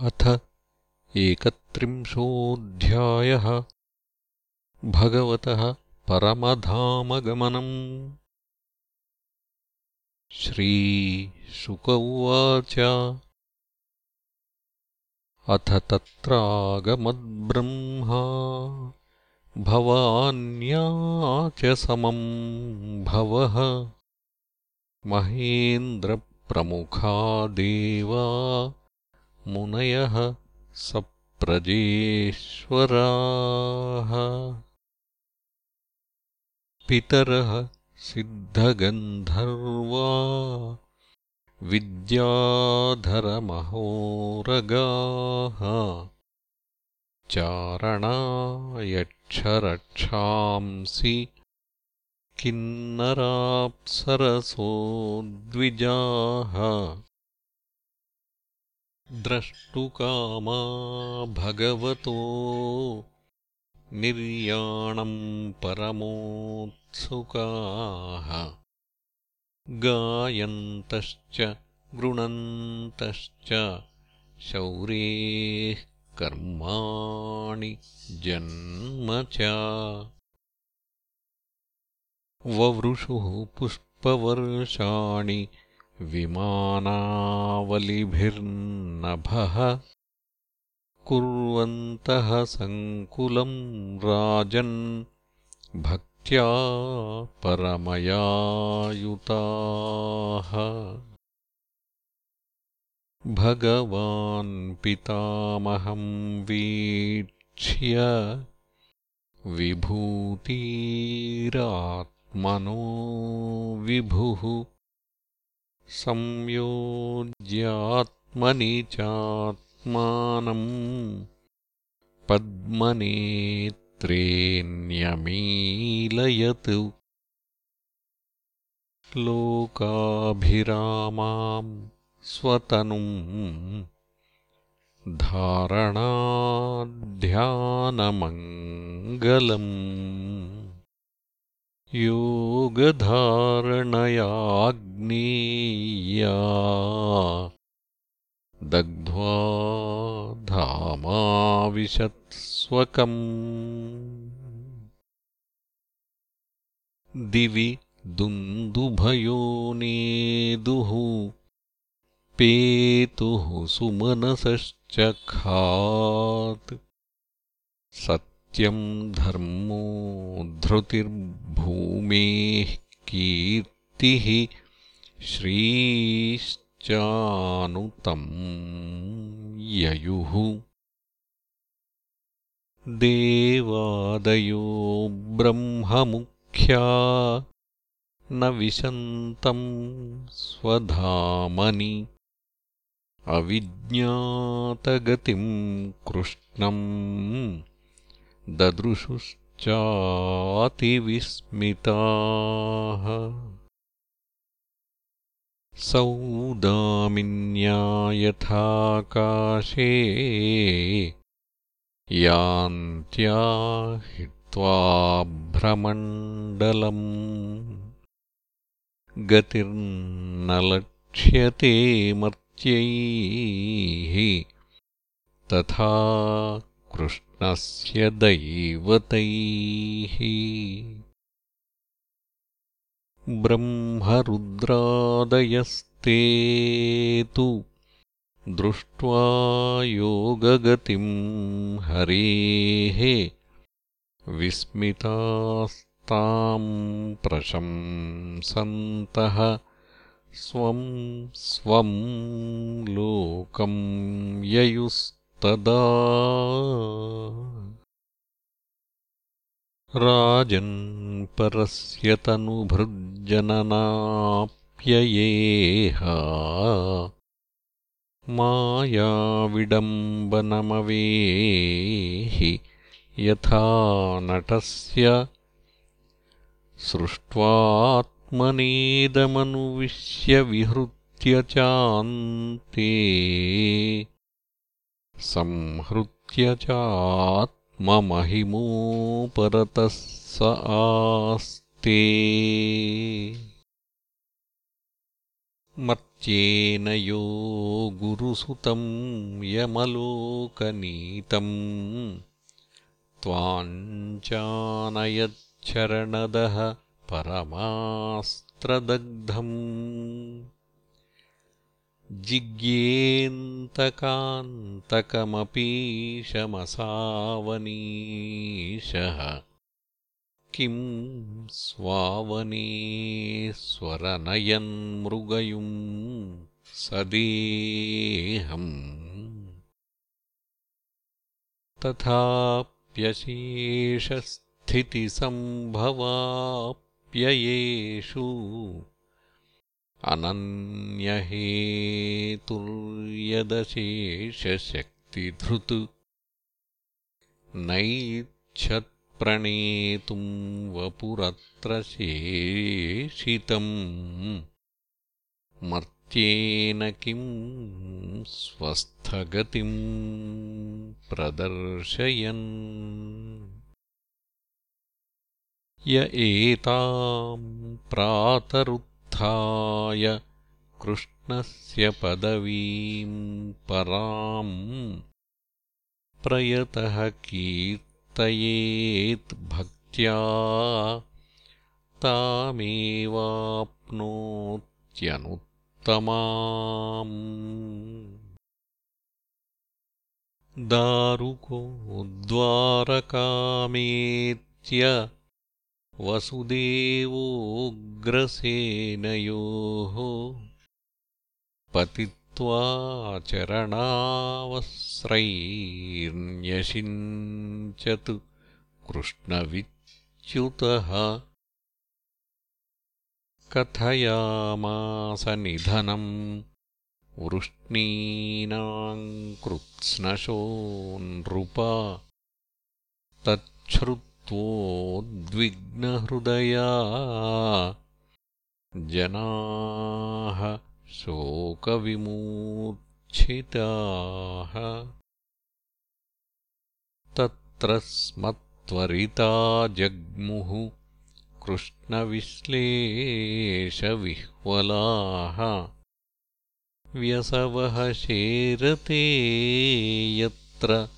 अथ एकत्रिंशोऽध्यायः। भगवतः परमधामगमनम्। श्रीशुक उवाच अथ तत्रागमद्ब्रह्मा भवान्या च समम् भवः। महेन्द्रप्रमुखा देवा मुनयः सप्रजेश्वराः। पितरः सिद्धगन्धर्वा। विद्याधरमहोरगाः। चारणायक्षरक्षांसि। किन्नराप्सरसो द्विजाः द्रष्टुकामा भगवतो निर्याणम् परमोत्सुकाः। गायन्तश्च गृणन्तश्च शौरेः कर्माणि जन्म च। ववृषुः पुष्पवर्षाणि विमानावलिभिर्नभः कुर्वन्तः सङ्कुलम् राजन् भक्त्या परमयायुताः। भगवान् पितामहम् वीक्ष्य विभूतिरात्मनो विभुः संयोज्यात्मनि चात्मानम् पद्मनेत्रेऽन्यमीलयत् लोकाभिरामाम् स्वतनुम् धारणाध्यानमङ्गलम् योगधारणयाग्नेया दग्ध्वा धामाविशत्स्वकम्। दिवि दुन्दुभयोनेदुः पेतुः सुमनसश्च खात् सत्यम् धर्मो धृतिर्भूमेः कीर्तिः श्रीश्चानुतम् ययुः। देवादयो ब्रह्ममुख्या न विशन्तम् स्वधामनि। अविज्ञातगतिम् कृष्णम् ददृशुश्चातिविस्मिताः। सौदामिन्या यथाकाशे यान्त्या हित्वा भ्रमण्डलम्। गतिर्न लक्ष्यते मर्त्यैः। तथा कृष्णस्य दैवतैः ब्रह्मरुद्रादयस्ते तु दृष्ट्वा योगगतिम् हरेः विस्मितास्ताम् प्रशंसन्तः स्वम् स्वम् लोकम् ययुस्त तदा राजन्परस्य तनुभृज्जननाप्ययेह मायाविडम्बनमवेहि यथा नटस्य सृष्ट्वात्मनेदमनुविश्य विहृत्य चान्ते संहृत्य चात्ममहिमोपरतः स आस्ते। मर्त्येन यो गुरुसुतं यमलोकनीतम् त्वाञ्चानयच्छरणदः परमास्त्रदग्धम् जिज्ञेऽन्तकान्तकमपीशमसावनीशः किं स्वावने स्वरनयन्मृगयुं सदेहम्। तथाप्यशेषस्थितिसम्भवाप्ययेषु अनन्यहेतुर्यदशेषशक्तिधृत् नैच्छत्प्रणेतुम् वपुरत्र शेषितम्। मर्त्येन किं स्वस्थगतिम् प्रदर्शयन्। य एताम् प्रातरु कृष्णस्य पदवीम् पराम् प्रयतः कीर्तयेद्भक्त्या तामेवाप्नोत्यनुत्तमाम्। दारुकोद्वारकामेत्य वसुदेवोऽग्रसेनयोः पतित्वा चरणावस्रैर्न्यषिञ्चत् कृष्णविच्युतः कथयामासनिधनम् वृष्णीनाम् कृत्स्नशो नृपा तच्छ्रु त्वोद्विग्नहृदया जनाः शोकविमूर्च्छिताः। तत्र स्मत्वरिता जग्मुः कृष्णविश्लेषविह्वलाः। व्यसवः शेरते यत्र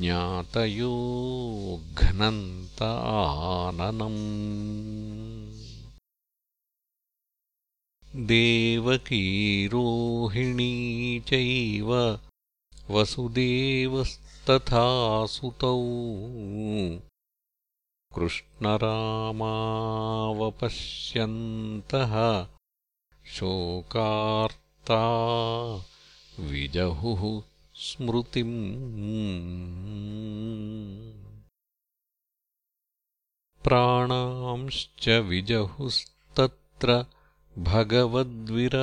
ज्ञातयो घ्नन्त आननम् देवकीरोहिणी चैव वसुदेवस्तथा सुतौ कृष्णरामावपश्यन्तः शोकार्ता विजहुः स्मृतिम् प्राणांश्च विजहुस्तत्र भगवद्विरहातुराः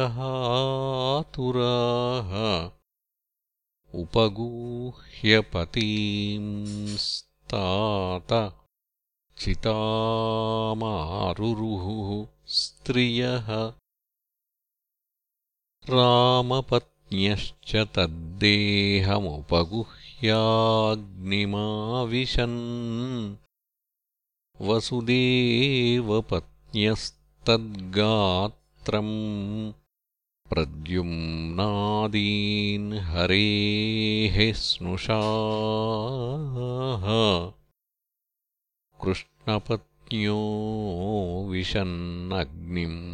उपगूह्यपतींस्तात चितामारुरुहुः स्त्रियः रामपत् न्यश्च तद्देहमुपगुह्याग्निमाविशन् वसुदेवपत्न्यस्तद्गात्रम् प्रद्युम्नादीन् हरेः स्नुषाः। कृष्णपत्न्यो विशन्नग्निम्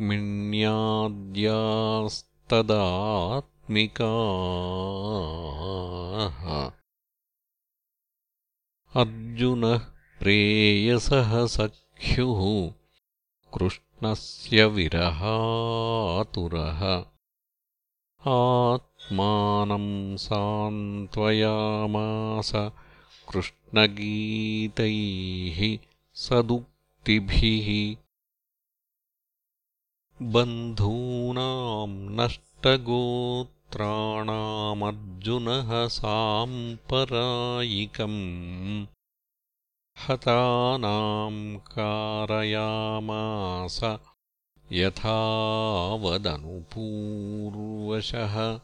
रुक्मिण्याद्यास्तदात्मिकाः अर्जुनः प्रेयसः सख्युः कृष्णस्य विरहातुरः। आत्मानम् सान्त्वयामास कृष्णगीतैः सदुक्तिभिः बन्धूनाम् नष्टगोत्राणामर्जुनः साम्परायिकम्। हतानाम् कारयामास यथावदनुपूर्वशः।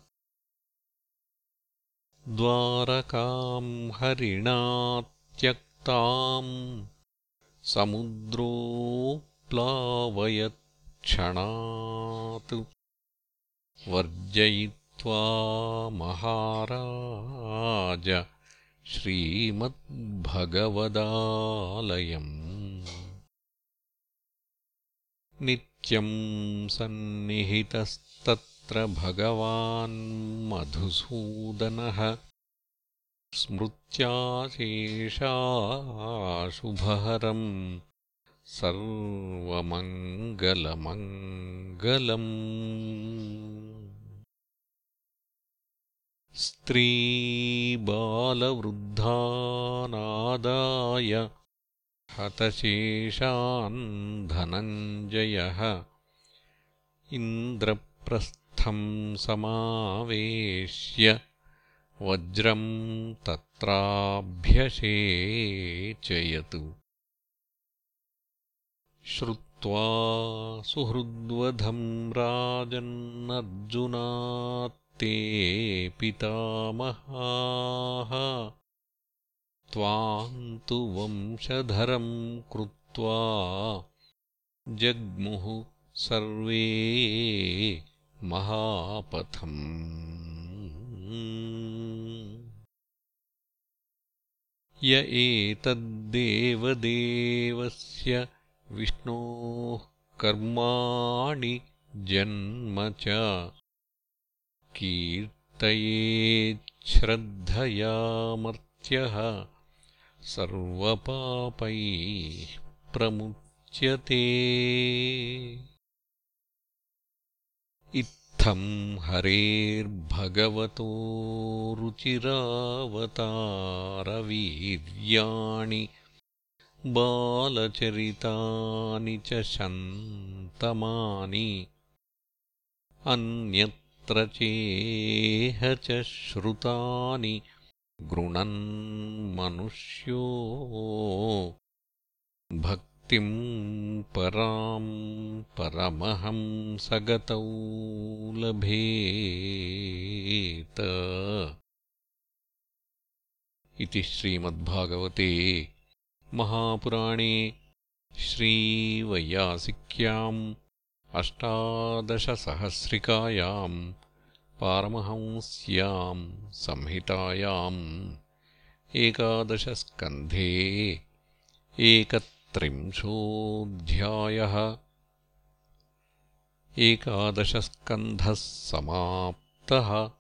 द्वारकाम् हरिणा त्यक्ताम् समुद्रोप्लावयत् क्षणात् वर्जयित्वा महाराज श्रीमद्भगवदालयम्। नित्यं सन्निहितस्तत्र भगवान् मधुसूदनः स्मृत्याशेषाशुभहरम् सर्वमङ्गलमङ्गलम्। स्त्रीबालवृद्धानादाय हतशेषान् धनञ्जयः। इन्द्रप्रस्थं समावेश्य वज्रं तत्राभ्यषेचयतु श्रुत्वा सुहृद्वधं राजन्नर्जुनात्ते पितामहाः। त्वान्तु वंशधरं कृत्वा जग्मुः सर्वे महापथम्। य एतद्देवदेवस्य विष्णोः कर्माणि जन्म च कीर्तयेच्छ्रद्धयामर्त्यः सर्वपापैः प्रमुच्यते। इत्थम् हरेर्भगवतो रुचिरावतारवीर्याणि बालचरितानि च शन्तमानि अन्यत्र चेह च श्रुतानि गृणन्मनुष्यो भक्तिम् पराम् परमहं सगतौ लभेत। इति श्रीमद्भागवते महापुराणे श्रीवैयासिक्याम् अष्टादशसहस्रिकायाम् पारमहंस्याम् संहितायाम् एकादशस्कन्धे एकत्रिंशोऽध्यायः। एकादशस्कन्धः समाप्तः